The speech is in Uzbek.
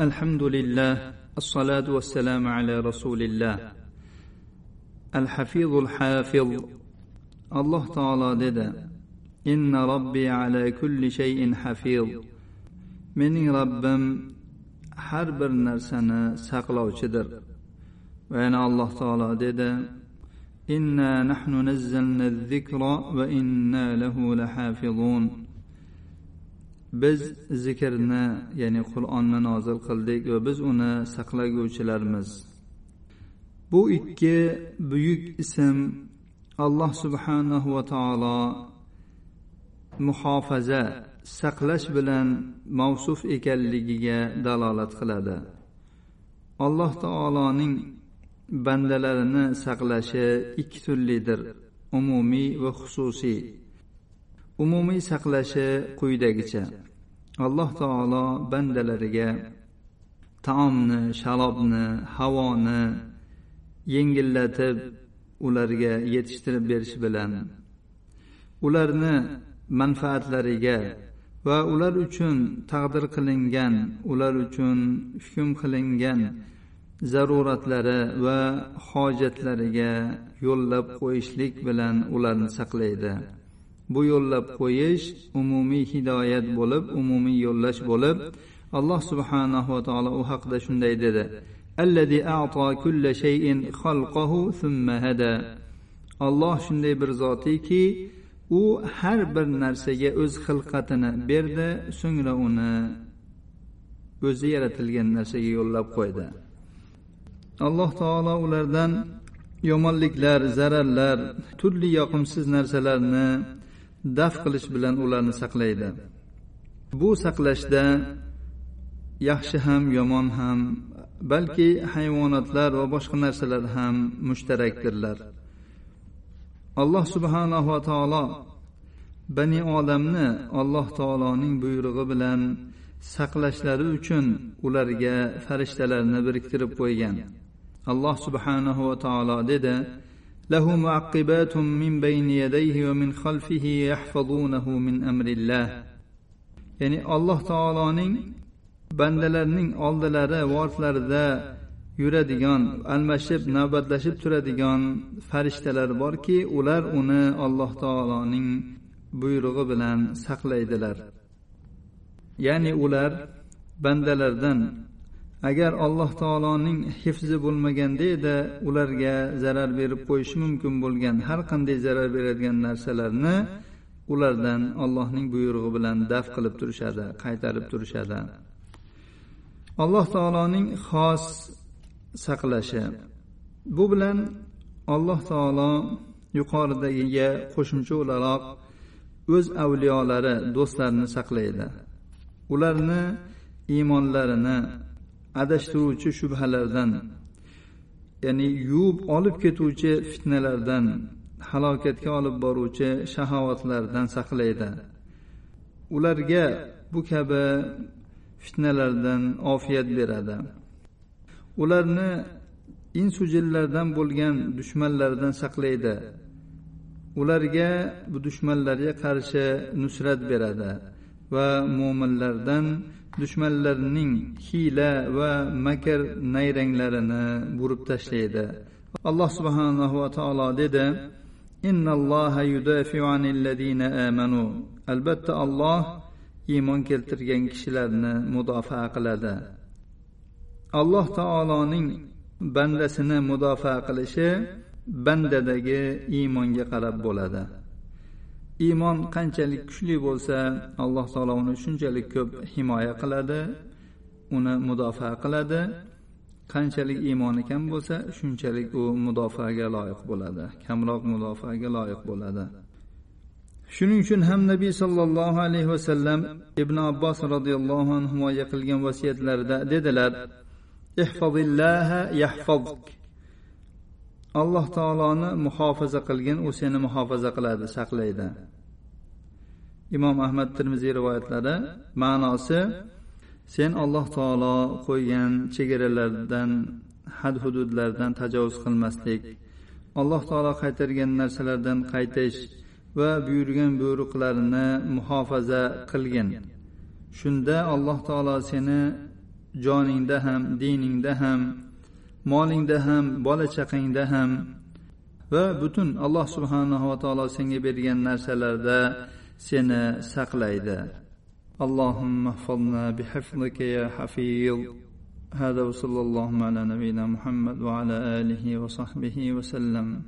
الحمد لله الصلاة والسلام على رسول الله الحفيظ الحافظ الله تعالى ددا إن ربي على كل شيء حفيظ من ربم حرب نرسنا ساقلو شدر وأنا الله تعالى ددا إنا نحن نزلنا الذكر وإنا له لحافظون biz zikrni ya'ni qur'onni nozil qildik va biz uni saqlaguvchilarmiz. Bu ikki buyuk ism alloh subhanahu va taolo muhofaza saqlash bilan mavsuf ekanligiga dalolat qiladi. Alloh taoloning bandalarini saqlashi ikki turlidir umumiy va xususiy. Umumiy saqlashi quyidagicha. Alloh taolo bandalariga taomni sharobni havoni yengillatib ularga yetishtirib berish bilan ularni manfaatlariga va ular uchun taqdir qilingan ular uchun hukm qilingan zaruratlari va hojatlariga yo'llab qo'yishlik bilan ularni saqlaydi. bu yo'llab qo'yish umumiy hidoyat bo'lib umumiy yo'llash bo'lib alloh subhanahu va taolo u haqida shunday dedi. Allazi ato thumma hada. Alloh shunday bir zotiki u har bir narsaga o'z xilqatini berdi so'ngra uni o'zi yaratilgan narsaga yo'llab qo'ydi. Alloh taolo ulardan yomonliklar zararlar turli yoqimsiz narsalarni daf qilish bilan ularni saqlaydi. Bu saqlashda yaxshi ham yomon ham balki hayvonotlar va boshqa narsalar ham mushtarakdirlar. Alloh subhanahu va taolo bani odamni alloh taoloning buyrug'i bilan saqlashlari uchun ularga farishtalarni biriktirib qo'ygan. Alloh subhanahu va taolo dedi له معقبات من بين يديه ومن خلفه يحفظونه من أمر الله ya'ni alloh taoloning bandalarning oldilari va ortlarida yuradigan almashib navbatlashib turadigan farishtalar borki ular uni alloh taoloning buyrug'i bilan saqlaydilar ya'ni ular bandalardan agar alloh taoloning hifzi bo'lmaganda edi ularga zarar berib qo'yishi mumkin bo'lgan har qanday zarar beradigan narsalarni ulardan allohning buyrug'i bilan daf qilib turishadi qaytarib turishadi. Alloh taoloning xos saqlashi. Bu bilan alloh taolo yuqoridagiga qo'shimcha o'laroq o'z avliyolari do'stlarini saqlaydi. Ularni iymonlarini adashtiruvchi shubhalardan ya'ni yuvib olib ketuvchi fitnalardan halokatga olib boruvchi shahovatlardan saqlaydi. Ularga bu kabi fitnalardan ofiyat beradi. Ularni insu jinlardan bo'lgan dushmanlardan saqlaydi. Ularga bu dushmanlarga qarshi nusrat beradi. Va mo'minlardan dushmanlarning hiyla va makr nayranglarini burib tashlaydi. Alloh subhanahu va taolo dedi innalloha yudafiu anillazina amanu. Albatta alloh iymon keltirgan kishilarni mudofaa qiladi. Alloh taoloning bandasini mudofaa qilishi bandadagi iymonga qarab bo'ladi. Iymon qanchalik kuchli bo'lsa alloh taolo uni shunchalik ko'p himoya qiladi uni mudofaa qiladi. Qanchalik iymoni kam bo'lsa shunchalik u mudofaaga loyiq bo'ladi kamroq mudofaaga loyiq bo'ladi. Shuning uchun ham nabiy sollallohu alayhi vasallam ibn abbos roziyallohu anhuga qilgan vasiyatlarida dedilar ihfazillaha yahfazuk alloh taoloni muhofaza qilgin u seni muhofaza qiladi saqlaydi. Imom ahmad termiziy rivoyatlari ma'nosi sen alloh taolo qo'ygan chegaralardan had hududlardan tajovuz qilmaslik alloh taolo qaytargan narsalardan qaytish va buyurgan buyruqlarini muhofaza qilgin. Shunda alloh taolo seni joningda ham diningda ham molingda ham bola chaqangda ham va butun alloh subhanahu va taolo senga bergan narsalarda seni saqlaydi اللهم احفظنا بحفظك يا حفيظ هذا وصلى الله على نبينا محمد وعلى اله وصحبه وسلم